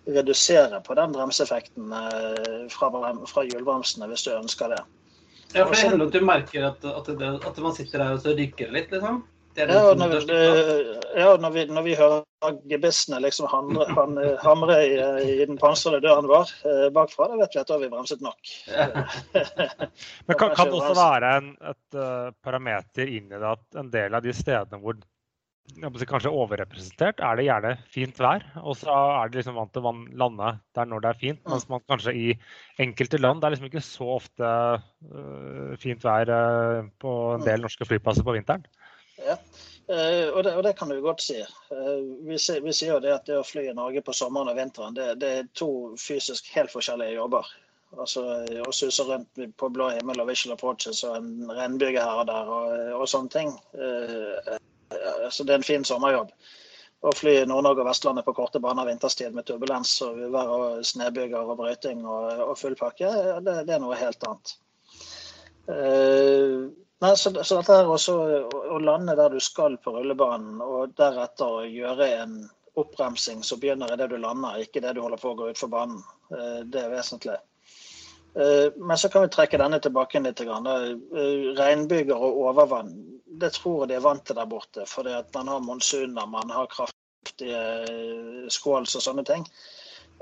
redusere på den bremseeffekten fra, fra hjulbremsene hvis du ønsker det. Ja, for det hender at du merker at, at, det, at man sitter der og så rykker litt, liksom? Ja, når vi, ja, når vi, når vi hører gebissene liksom hamre, han, hamre i, i, den pansrede døren vår eh, bakfra, da vet vi at da har vi bremset nok. Men kan, kan det også være en, et uh, parameter inn i det at en del av de stedene hvor kanskje overrepresentert, er det gjerne fint vær. Og så er det liksom vant til å lande der når det er fint. Mens man kanskje i enkelte land det er liksom ikke så ofte uh, fint vær uh, på en del norske flyplasser på vinteren. Ja, uh, og, det, og, det, kan du godt si. Uh, vi, sier, vi, sier jo det at det å fly i Norge på sommeren og vinteren, det, det er to fysisk helt forskjellige jobber. Altså Å suse rundt på blå himmel og visual approaches og en regnbyge her og der og, og sånne ting. Uh, altså Det er en fin sommerjobb. Å fly i Nord-Norge og Vestlandet på korte baner vinterstid med turbulens og uvær og snøbyger og brøyting og, og full pakke, det, det, er noe helt annet. Nei, så, så dette er også å lande der du skal på rullebanen, og deretter gjøre en oppbremsing som begynner idet du lander, ikke det du holder på å gå utfor banen. Eh, det er vesentlig. Eh, men så kan vi trekke denne tilbake litt. Eh, regnbyger og overvann, det tror jeg de er vant til der borte. At man har monsuner, man har kraftige skåls og sånne ting.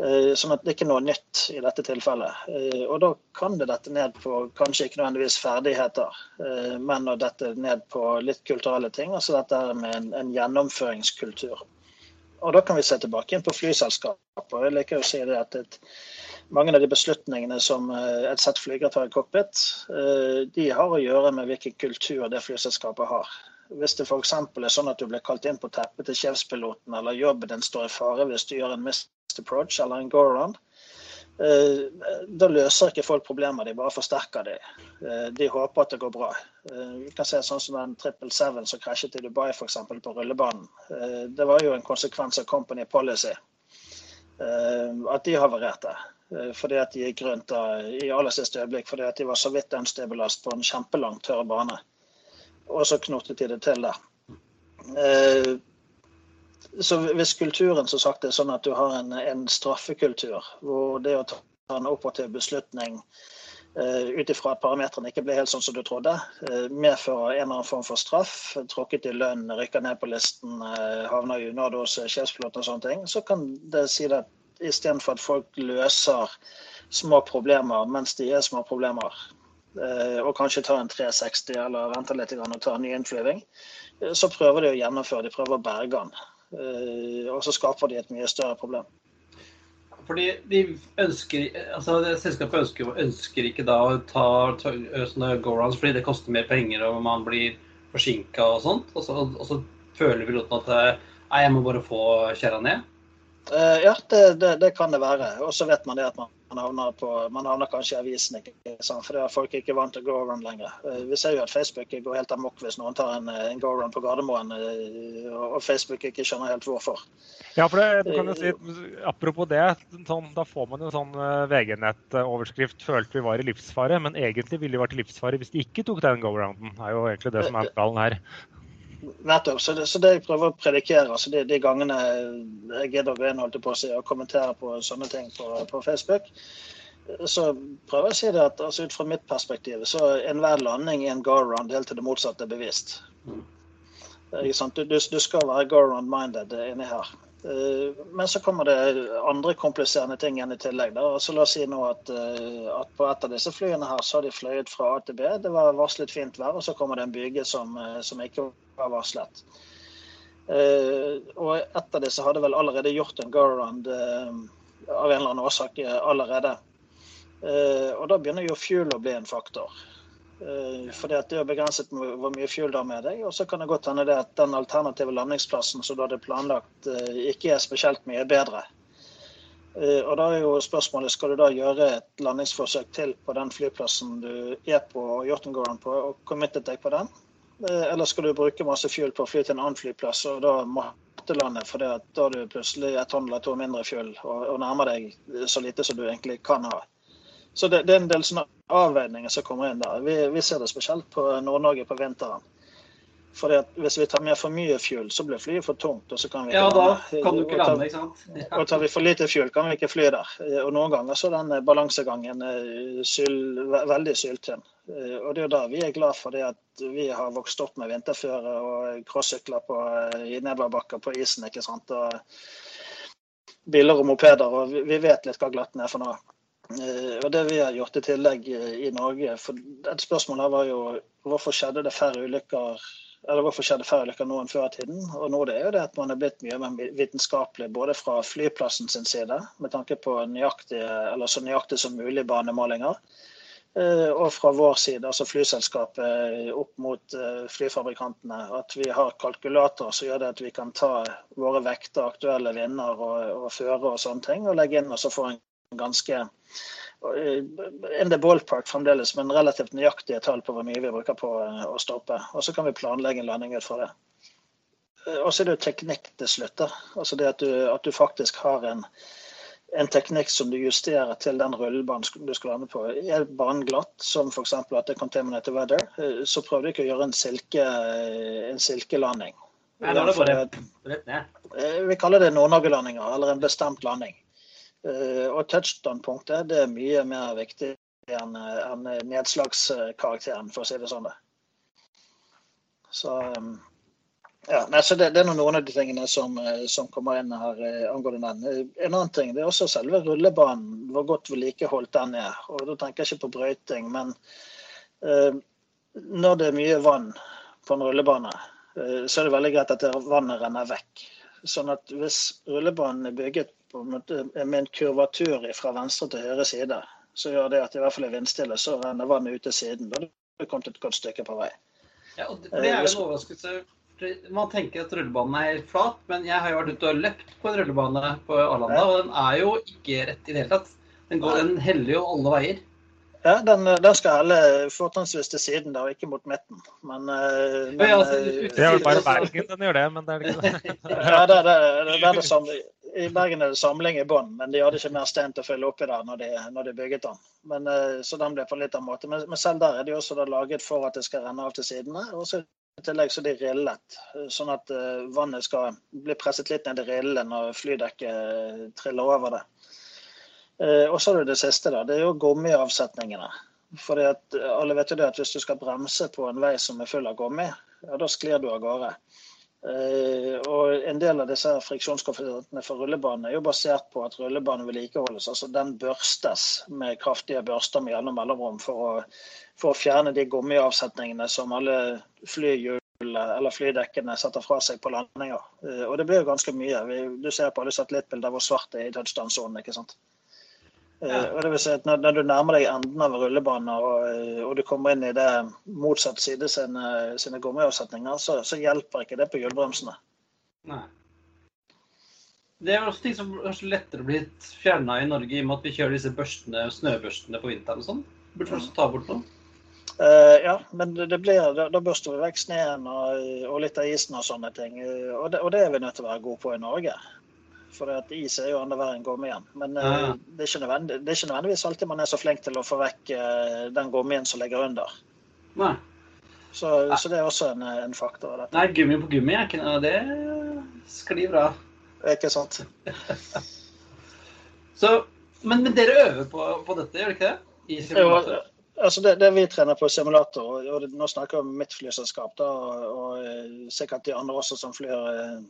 Eh, sånn at det ikke er noe nytt i dette tilfellet. Eh, og da kan det dette ned på kanskje ikke nødvendigvis ferdigheter, eh, men å dette ned på litt kulturelle ting. Altså dette med en, en gjennomføringskultur. Og da kan vi se tilbake inn på flyselskapet. Jeg liker å si det at et, mange av de beslutningene som et sett flygere tar i cockpit, de har å gjøre med hvilken kultur det flyselskapet har. Hvis det f.eks. er sånn at du blir kalt inn på teppet til sjefspiloten, eller jobben din står i fare hvis du gjør en mist approach eller en go-around. Eh, da løser ikke folk problemer, de bare forsterker de. Eh, de håper at det går bra. Eh, vi kan se sånn som den 777 som krasjet i Dubai for eksempel, på rullebanen. Det var jo en konsekvens av company policy at de havarerte. Fordi at de gikk rundt i aller siste øyeblikk fordi at de var så vidt unstabilized på en kjempelang, tørr bane. Og så knotet de det til der så hvis kulturen som sagt er sånn at du har en, en straffekultur, hvor det å ta en operativ beslutning uh, ut ifra at parametrene ikke ble helt sånn som du trodde, uh, medfører en eller annen form for straff, tråkket i lønn, rykker ned på listen, uh, havner i unåde hos sjefspiloten og sånne ting, så kan det si at istedenfor at folk løser små problemer mens de er små problemer, og kanskje tar en 360 eller venter litt og tar en ny innflyving, så prøver de å gjennomføre, de prøver å berge den. Eh, og så skaper de et mye større problem. fordi de ønsker, altså Selskapet ønsker, ønsker, ikke da å ta, ta sånne go-rounds fordi det koster mer penger og man blir forsinka og sånt. Og så, og så føler piloten at nei, jeg må bare få kjerra ned. Ja, det, det, det, kan det være. Og så vet man det at man havner, på, man havner kanskje i avisen, ikke sant? for folk er ikke vant til go-around lenger. Uh, vi ser jo at Facebook går helt amok hvis noen tar en, en go-around på Gardermoen, uh, og Facebook ikke skjønner helt hvorfor. Ja, for det, kan jo si, Apropos det, sånn, da får man jo sånn VG-nett-overskrift 'følte vi var i livsfare', men egentlig ville vi vært i livsfare hvis de ikke tok den go-arounden. er jo egentlig det som er ballen her. Nettopp. Så det, så det, jeg prøver å predikere, altså de, de gangene jeg gidder å holdt på å si, og kommentere på sånne ting på, på, Facebook, så prøver jeg å si det at altså ut fra mitt perspektiv så enhver landing i en go-around helt til det motsatte er bevisst. Mm. Du, du, skal være go-around minded inni her. Eh, men så kommer det andre kompliserende ting igjen i tillegg. Da. Så la oss si nå at, eh, at, på et av disse flyene her så har de fløyet fra A til B. Det var varslet fint vær, og så kommer det en byge som, eh, som ikke var varslet. Og et av disse hadde vel allerede gjort en go-around av en eller annen årsak allerede. Og da begynner jo fuel å bli en faktor. Eh, fordi at Det er begrenset med hvor mye fuel du har med deg. Og så kan det godt hende at den alternative landingsplassen som du hadde planlagt, eh, ikke er spesielt mye bedre. Eh, og da er jo spørsmålet skal du da gjøre et landingsforsøk til på den flyplassen du er på og gjort en på, og committet deg på den? Eller skal du bruke masse fuel på å fly til en annen flyplass og da måtte lande fordi da har du plutselig et tonn eller to mindre fuel og, og nærmer deg så lite som du egentlig kan ha? Så det, det, er en del sånne avveininger som kommer inn der. Vi, vi ser det spesielt på Nord-Norge på vinteren. Fordi at Hvis vi tar med for mye fuel, så blir flyet for tungt. og så kan vi ikke Ja, da kan du ikke lande, ikke sant? Ja. Og tar vi for lite fuel, kan vi ikke fly der. Og Noen ganger så er den balansegangen eh, syl, veldig syltynn. Eh, og Det er jo da vi er glad for det at vi har vokst opp med vinterføre og crossykler eh, i nedoverbakker på isen. ikke sant? Og biler og mopeder. og Vi vet litt hva glatten er for noe. Eh, og det vi har gjort i tillegg eh, i Norge for Et spørsmål her var jo hvorfor skjedde det færre ulykker eller hvorfor skjedde færre ulykker nå enn før i tiden? Og nå det er jo det at man er blitt mye mer vitenskapelig både fra flyplassen sin side, med tanke på nøyaktige, eller så nøyaktig som mulig banemålinger, eh, og fra vår side, altså flyselskapet opp mot flyfabrikantene. At vi har kalkulatorer som gjør det at vi kan ta våre vekter, aktuelle vinder og, og føre og sånne ting, og legge inn og så få en ganske in the ballpark fremdeles, men relativt nøyaktige tall på hvor mye vi bruker på eh, å stoppe. Og så kan vi planlegge en landing ut fra det. Eh, og så er det jo teknikk til slutt. Altså det at du, at du faktisk har en, en, teknikk som du justerer til den rullebanen du skal lande på. Er banen glatt, som f.eks. at det er contaminated weather, eh, så prøver du ikke å gjøre en, silke, en silkelanding. Nei, er det bare rett ned. Vi kaller det Nord-Norge-landinger, eller en bestemt landing. Eh, og touchdown-punktet det er mye mer viktig enn en nedslagskarakteren, for å si det sånn. Så, um, ja, nei, så det, det, er noen av de tingene som, eh, som kommer inn her eh, angående den. En annen ting det er også selve rullebanen, hvor godt vedlikeholdt den er. Og Da tenker jeg ikke på brøyting, men uh, når det er mye vann på en rullebane, uh, så er det veldig greit at vannet renner vekk. Sånn at hvis rullebanen er bygget på en måte med en kurvatur fra venstre til høyre side, så gjør det at i hvert fall i vindstille så renner vannet ut til siden. Da er du kommet et godt stykke på vei. Ja, og det, er jo en overraskelse. Man tenker at rullebanen er helt flat, men jeg har jo vært ute og løpt på en rullebane på Arlanda, og den er jo ikke rett i det hele tatt. Den, går, den heller jo alle veier. Ja, den, den skal helle fortrinnsvis til siden, da, og ikke mot midten. Men, eh, men ja, altså, Det er vel bare Bergen den gjør det, men det er det ikke ja, det, det, det, det er det samme. I Bergen er det samling i bånn, men de hadde ikke mer stein til å fylle oppi der når de, når de bygget den. Men, eh, så den ble på litt av måte. Men, men, selv der er de også laget for at det skal renne av til sidene. Og så i tillegg så de rillet, sånn at uh, vannet skal bli presset litt ned i rillene når flydekket triller over det. Og så er det det siste, da. Det er jo gummiavsetningene. For alle vet jo det at hvis du skal bremse på en vei som er full av gummi, ja, da sklir du av gårde. Uh, og En del av disse friksjonskoeffisientene for rullebanen er jo basert på at rullebanen vedlikeholdes. altså Den børstes med kraftige børster med gjennom mellomrom for å, for å fjerne de gummiavsetningene som alle flyhjul eller flydekkene setter fra seg på landinger. Og det blir jo ganske mye. Du ser på alle satellittbilder hvor svart det er i touchdown-sonen. ikke sant? Ja. Og det vil si at når, du nærmer deg enden av rullebanen og, og, du kommer inn i det motsatt side sine, sine gummiavsetninger, så, så, hjelper ikke det på hjulbremsene. Nei. Det er også ting som er lettere blitt bli fjerna i Norge, i og med at vi kjører disse børstene, snøbørstene på vinteren og sånn. Burde også ta bort noe. Uh, ja, men det blir, da, da børster vi vekk sneen og, og, litt av isen og sånne ting. Og det, og det, er vi nødt til å være gode på i Norge. For is er jo andre veien gummien. Men uh, det, er det, er ikke nødvendigvis alltid man er så flink til å få vekk uh, den gummien som ligger under. Nei. Så, så, det er også en, en faktor. Nei, gummi på gummi er ikke noe Det sklir bra. Ikke sant. så, men, men, dere øver på, på dette, gjør dere ikke det? I? Jo, altså det, det, vi trener på simulator, og, og nå snakker jeg om mitt flyselskap, da, og, og, eh, sikkert de andre også som flyr eh,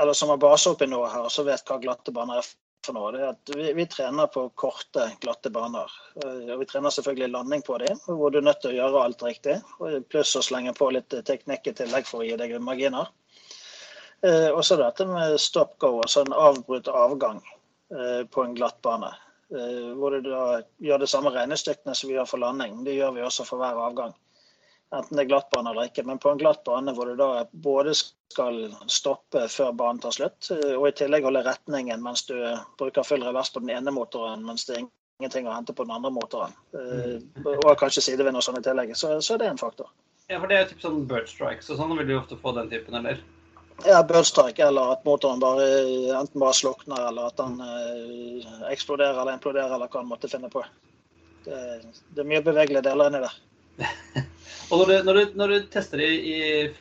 eller som har base oppi noe her, så vet hva glatte baner er for noe. Det er at vi, vi, trener på korte, glatte baner. Eh, og vi trener selvfølgelig landing på dem, hvor du er nødt til å gjøre alt riktig. Pluss å slenge på litt teknikk i tillegg for å gi deg marginer. Og så dette med stop go, altså en avbrutt avgang på en glatt bane. Eh, hvor du da gjør det samme regnestykkene som vi gjør for landing. Det gjør vi også for hver avgang. Enten det er glatt bane eller ikke. Men på en glatt bane hvor du da både skal stoppe før banen tar slutt, og i tillegg holde retningen mens du bruker full revers på den ene motoren, mens det er ingenting å hente på den andre motoren. Og kanskje sidevind og sånn i tillegg. Så, så det er en faktor. Ja, for det er jo typ sånn bird strikes og sånn, vil du ofte få den typen, eller? Ja, børstrekk, eller at motoren bare, enten bare slukner, eller at den eh, eksploderer eller imploderer, eller hva en måtte finne på. Det, det er mye bevegelige deler inni der. og når du, når, du, når du, tester det i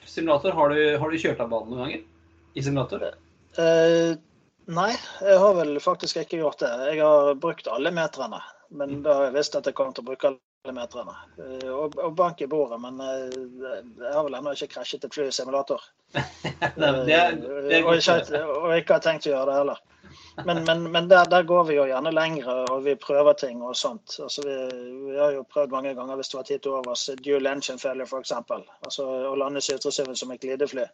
simulator, har du, har du kjørt av banen noen ganger? I simulator? Eh, nei, jeg har vel faktisk ikke gjort det. Jeg har brukt alle meterne. Men da har jeg visst at jeg kommer til å bruke meterne. Eh, og, og, bank i bordet, men eh, jeg har vel ennå ikke krasjet et fly i simulator. og, ikke, og, ikke, har tenkt å gjøre det heller. Men, men, men der, der, går vi jo gjerne lengre, og vi prøver ting og sånt. Altså, vi, vi, har jo prøvd mange ganger hvis det var tid til overs, dual engine failure f.eks. Altså å lande Sytresyven som et glidefly.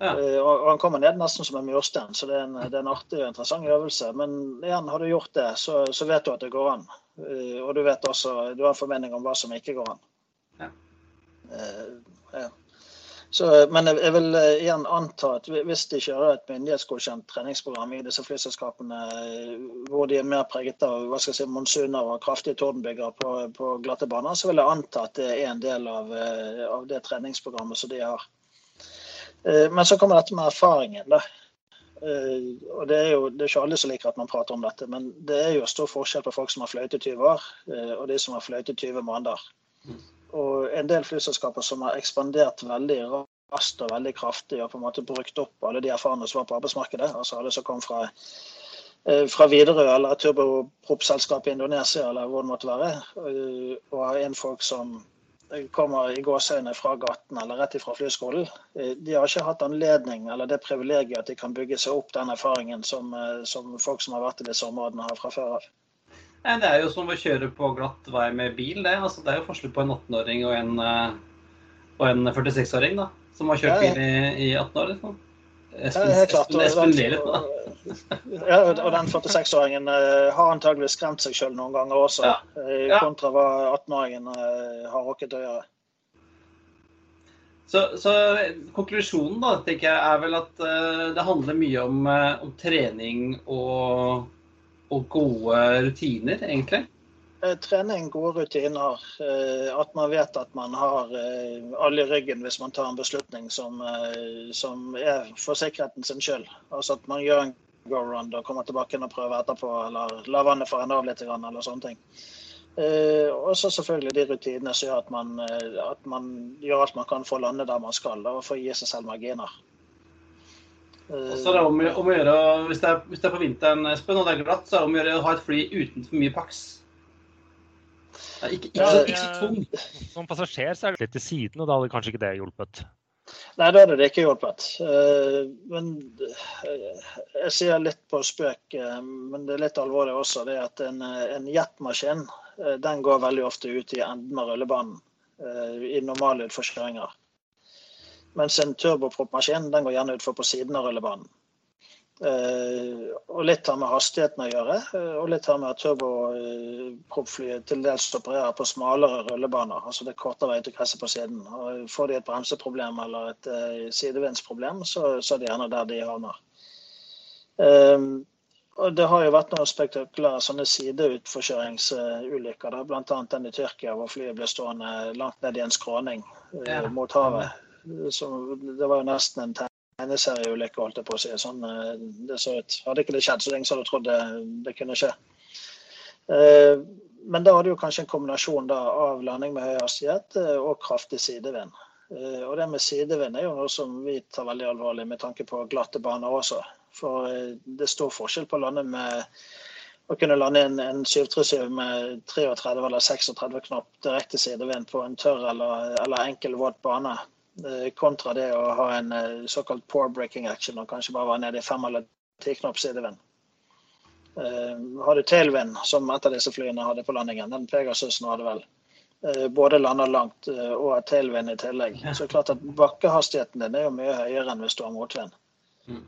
Ja. Uh, og, han kommer ned nesten som en murstein, så det er en, det er en artig og interessant øvelse. Men igjen, har du gjort det, så, så vet du at det går an. Uh, og du vet også, du har en formening om hva som ikke går an. Ja. Ja. Så, men jeg, vil igjen anta at hvis de kjører et myndighetsgodkjent treningsprogram i disse flyselskapene hvor de er mer preget av hva skal jeg si, monsuner og kraftige tordenbyger på, på glatte baner, så vil jeg anta at det er en del av, av det treningsprogrammet som de har. Eh, men så kommer dette med erfaringen. da. Eh, og Det er jo det er ikke alle som liker at man prater om dette, men det er jo stor forskjell på folk som har fløyet i 20 år, eh, og de som har 20 måneder. Og en del flyselskaper som har ekspandert veldig raskt og veldig kraftig og på en måte brukt opp alle de erfarne som var på arbeidsmarkedet, altså alle som kom fra, fra Widerøe eller et turboprop-selskap i Indonesia eller hvor det måtte være, og har en folk som kommer i gåseøyne fra gaten eller rett ifra flyskolen, eh, de har ikke hatt anledning eller det privilegiet at de kan bygge seg opp den erfaringen som, eh, som folk som har vært i disse områdene, har fra før av. Det er jo som å kjøre på glatt vei med bil. Det, altså, det er jo forskjell på en 18-åring og en, eh, en 46-åring som har kjørt bil i, i 18 år. Liksom. Espen, ja, helt klart. Espen. Ja, og den 46-åringen uh, har antageligvis skremt seg sjøl noen ganger også, ja. uh, ja. kontra hva 18-åringen uh, eh, har rukket å gjøre. Så, så, konklusjonen da, tenker jeg, er vel at det handler mye om, om trening og, og, gode rutiner, egentlig? Trening, gode rutiner. At man vet at man har alle i ryggen hvis man tar en beslutning som, som er for sikkerheten sin skyld. Altså at man gjør en go-round og kommer tilbake og prøver etterpå, eller la vannet forene av litt, eller sånne ting. Uh, og så selvfølgelig de rutinene som gjør at man, uh, at man, gjør alt man kan for å lande der man skal, og for å gi seg selv marginer. Og så er det om, om å gjøre, hvis det, er, hvis det, er, på vinteren Espen, og det er glatt, så er det om å gjøre å ha et fly uten for mye paks. Ikke, ikke, ikke, ikke så tung. Som passasjer så er det litt til siden, og da hadde kanskje ikke det hjulpet. Nei, da hadde det ikke hjulpet. Eh, men eh, jeg sier litt på spøk, eh, men det er litt alvorlig også. det at En, en jetmaskin den går veldig ofte ut i enden av rullebanen i normale utforskjøringer. Mens en turboproppmaskin den går gjerne utfor på siden av rullebanen. Uh, og litt har med hastigheten å gjøre, uh, og litt har med at turboproppflyet til dels opererer på smalere rullebaner. Altså det er kortere vei til gresset på siden. Og får de et bremseproblem eller et uh, sidevindsproblem, så, så, er det gjerne der de havner. og det har jo vært noen spektakulære sånne sideutforkjøringsulykker, bl.a. den i Tyrkia hvor flyet ble stående langt ned i en skråning ja. mot havet. Så det var jo nesten en tegneserieulykke, holdt jeg på å si. Sånn eh, det så ut. Hadde ikke det skjedd, så lenge som du trodde det kunne skje. Eh, men da hadde jo kanskje en kombinasjon da, av landing med høy hastighet eh, og kraftig sidevind. Og det med sidevind er jo noe som vi tar veldig alvorlig med tanke på glatte baner også. For det er stor forskjell på å lande med å kunne lande en, en 737 med 33 eller 36 knop direkte sidevind på en tørr eller, eller enkel våt bane kontra det å ha en eh, såkalt poor breaking action og kanskje bare være nede i fem eller ti knop sidevind. Eh, har du tailwind, som et av disse flyene hadde på landingen, den Pegasusen hadde vel, både lander langt og har tailwind i tillegg, så er det klart at bakkehastigheten din er jo mye høyere enn hvis du har motvind. Mm.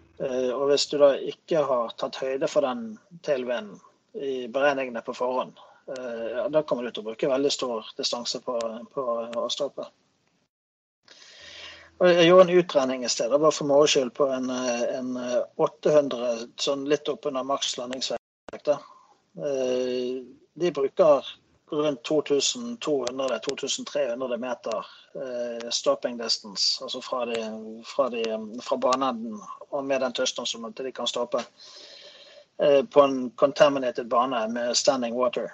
Og hvis du da ikke har tatt høyde for den tailwinden i beregningene på forhånd, da kommer du til å bruke veldig stor distanse på, på å stoppe. Jeg gjorde en utregning i stedet, bare for moro skyld, på en, en, 800 sånn litt oppunder maks landingsvekt. Eh, de bruker rundt 2200-2300 meter eh, stopping distance, altså fra, de, fra, de, fra baneenden og med den tøsten som de kan stoppe, eh, på en contaminated bane med standing water.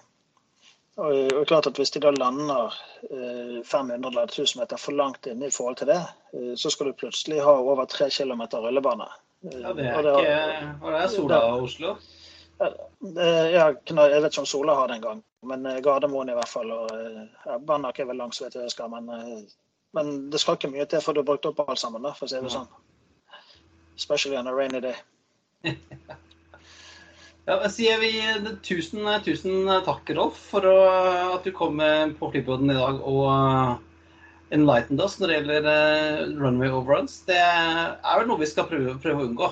Og det er klart at Hvis de da lander 500 eh, eller 1000 meter for langt inn i forhold til det, eh, så skal du plutselig ha over 3 km rullebane. Eh, ja, det er og det, ikke Var det Sola og Oslo? Ja, jeg vet ikke om Sola har det engang, men Gardermoen i hvert fall. og Banak er vel langs, vet jeg, skal, men, men det skal ikke mye til for du har brukt opp alt sammen, da, for å si det sånn. Especially on a rainy day. Ja, da sier vi tusen, tusen takk, Rolf, for å, at du kom på Flypodden i dag og enlightened oss når det gjelder runway overruns. Det er vel noe vi skal prøve, prøve å unngå?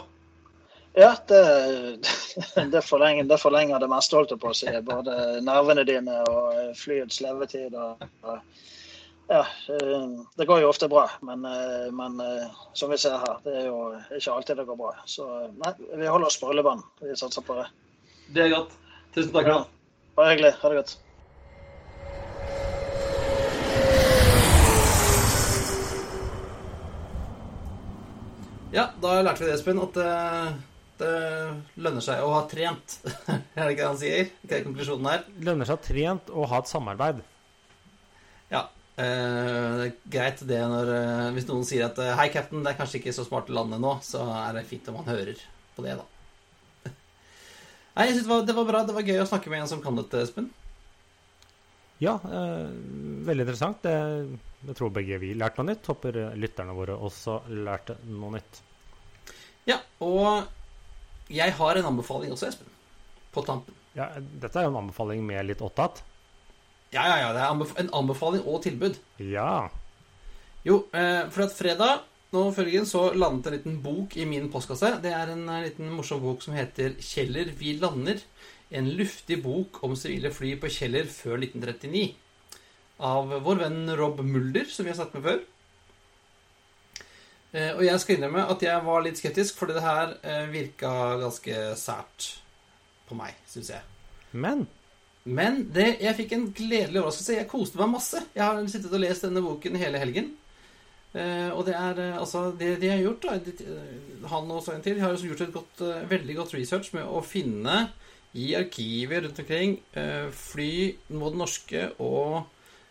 Ja, det, det, forlenger, det, forlenger, det meste, holdt jeg på å si. Både nervene dine og flyets levetid. Og, og, ja, det går jo ofte bra, men, men, som vi ser her, det er jo ikke alltid det går bra. Så nei, vi holder oss på rullebanen. Vi satser på det. Det er godt. Tusen takk. Ja. Bare hyggelig. Ha det godt. Ja, da lærte vi det, Espen, at det, det, lønner seg å ha trent. er det ikke det han sier? Hva er konklusjonen her? Lønner seg å ha trent og ha et samarbeid. Ja. Eh, det er greit det når eh, Hvis noen sier at eh, 'hei, cap'n, det er kanskje ikke så smart å lande nå', så er det fint om man hører på det, da. Nei, jeg synes det var, det var, bra. Det var gøy å snakke med en som kan dette, Espen. Ja, eh, veldig interessant. Det, jeg tror begge vi lærte noe nytt. Håper lytterne våre også lærte noe nytt. Ja, og jeg har en anbefaling også, Espen. På tampen. Ja, Dette er jo en anbefaling med litt åttat. Ja, ja, ja. Det er en anbefaling og tilbud. Ja. Jo, eh, for at fredag nå følgen så landet en liten bok i min postkasse. Det er en eh, liten morsom bok som heter 'Kjeller, vi lander'. En luftig bok om sivile fly på Kjeller før 1939. Av vår venn Rob Mulder, som vi har satt med før. Eh, og jeg skal innrømme at jeg var litt skeptisk, fordi det her eh, virka ganske sært på meg, syns jeg. Men Men det, jeg fikk en gledelig overraskelse. Jeg koste meg masse. Jeg har sittet og lest denne boken hele helgen. Uh, og det er uh, altså Det de har gjort, da, uh, han og en til, de har gjort et godt, veldig godt research med å finne i arkiver rundt omkring fly, både norske og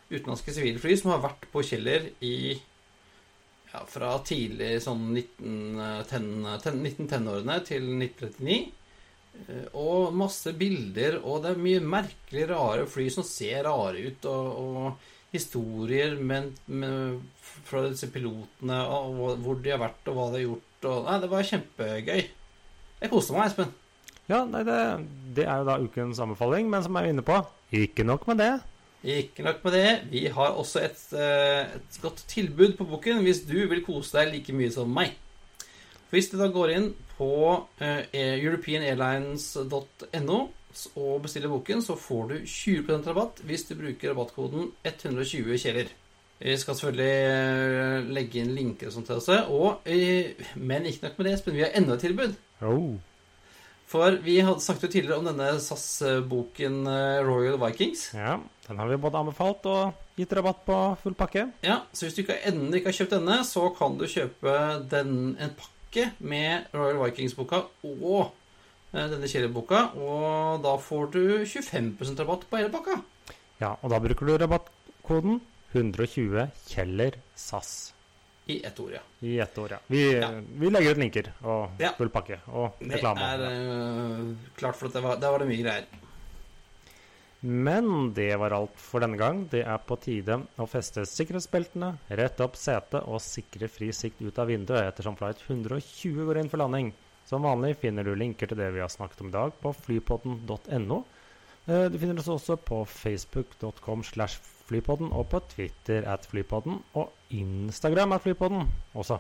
utenlandske sivile fly, som har vært på Kjeller i ja, fra tidlig sånn 1910-årene til 1939. Og masse bilder, og det er mye merkelig rare fly som ser rare ut. og, og historier men, men, fra disse pilotene, og hvor de har vært, og hva de har gjort. Og, nei, det var kjempegøy. Jeg koste meg, Espen. Ja, nei, det, det, er jo da ukens anbefaling, men som jeg er inne på, ikke nok med det. Ikke nok med det, vi har også et, eh, et godt tilbud på boken hvis du vil kose deg like mye som meg. Hvis du da går inn på uh, europeanairlines.no og bestiller boken, så får du 20% rabatt hvis du bruker rabattkoden 120 kjeler. Vi skal selvfølgelig eh, legge inn linker og sånt til oss. Og, men ikke nok med det, Espen. Vi har enda et tilbud. Oh. For vi hadde snakket jo tidligere om denne SAS-boken Royal Vikings. Ja, den har vi både anbefalt og gitt rabatt på full pakke. Ja, så hvis du ikke, ennå ikke har kjøpt denne, så kan du kjøpe den, en pakke med Royal Vikings-boka og denne kjellerboka. Og da får du 25% rabatt på hele pakka. Ja, og da bruker du rabattkoden 120 Kjeller SAS. I ett ord, ja. I ett ord, ja. Vi, ja. vi legger ut linker og ja. full pakke og reklame. Det er uh, klart, for at det var, der var det mye greier. Men det var alt for denne gang. Det er på tide å feste sikkerhetsbeltene, rette opp setet og sikre fri sikt ut av vinduet ettersom flight 120 går inn for landing. Som vanlig finner du linker til det vi har snakket om i dag på flypodden.no. Eh, du finner oss også på facebook.com slash Flypodden, og på Twitter at Flypodden, og Instagram at Flypodden også.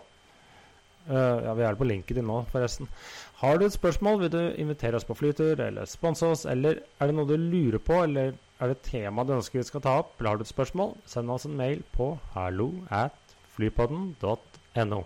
Uh, ja, Vi er på linken din nå, forresten. Har du et spørsmål, vil du invitere oss på flytur eller sponse oss, eller er det noe du lurer på, eller er det et tema du ønsker vi skal ta opp, eller har du et spørsmål, send oss en mail på hallo at flypodden.no.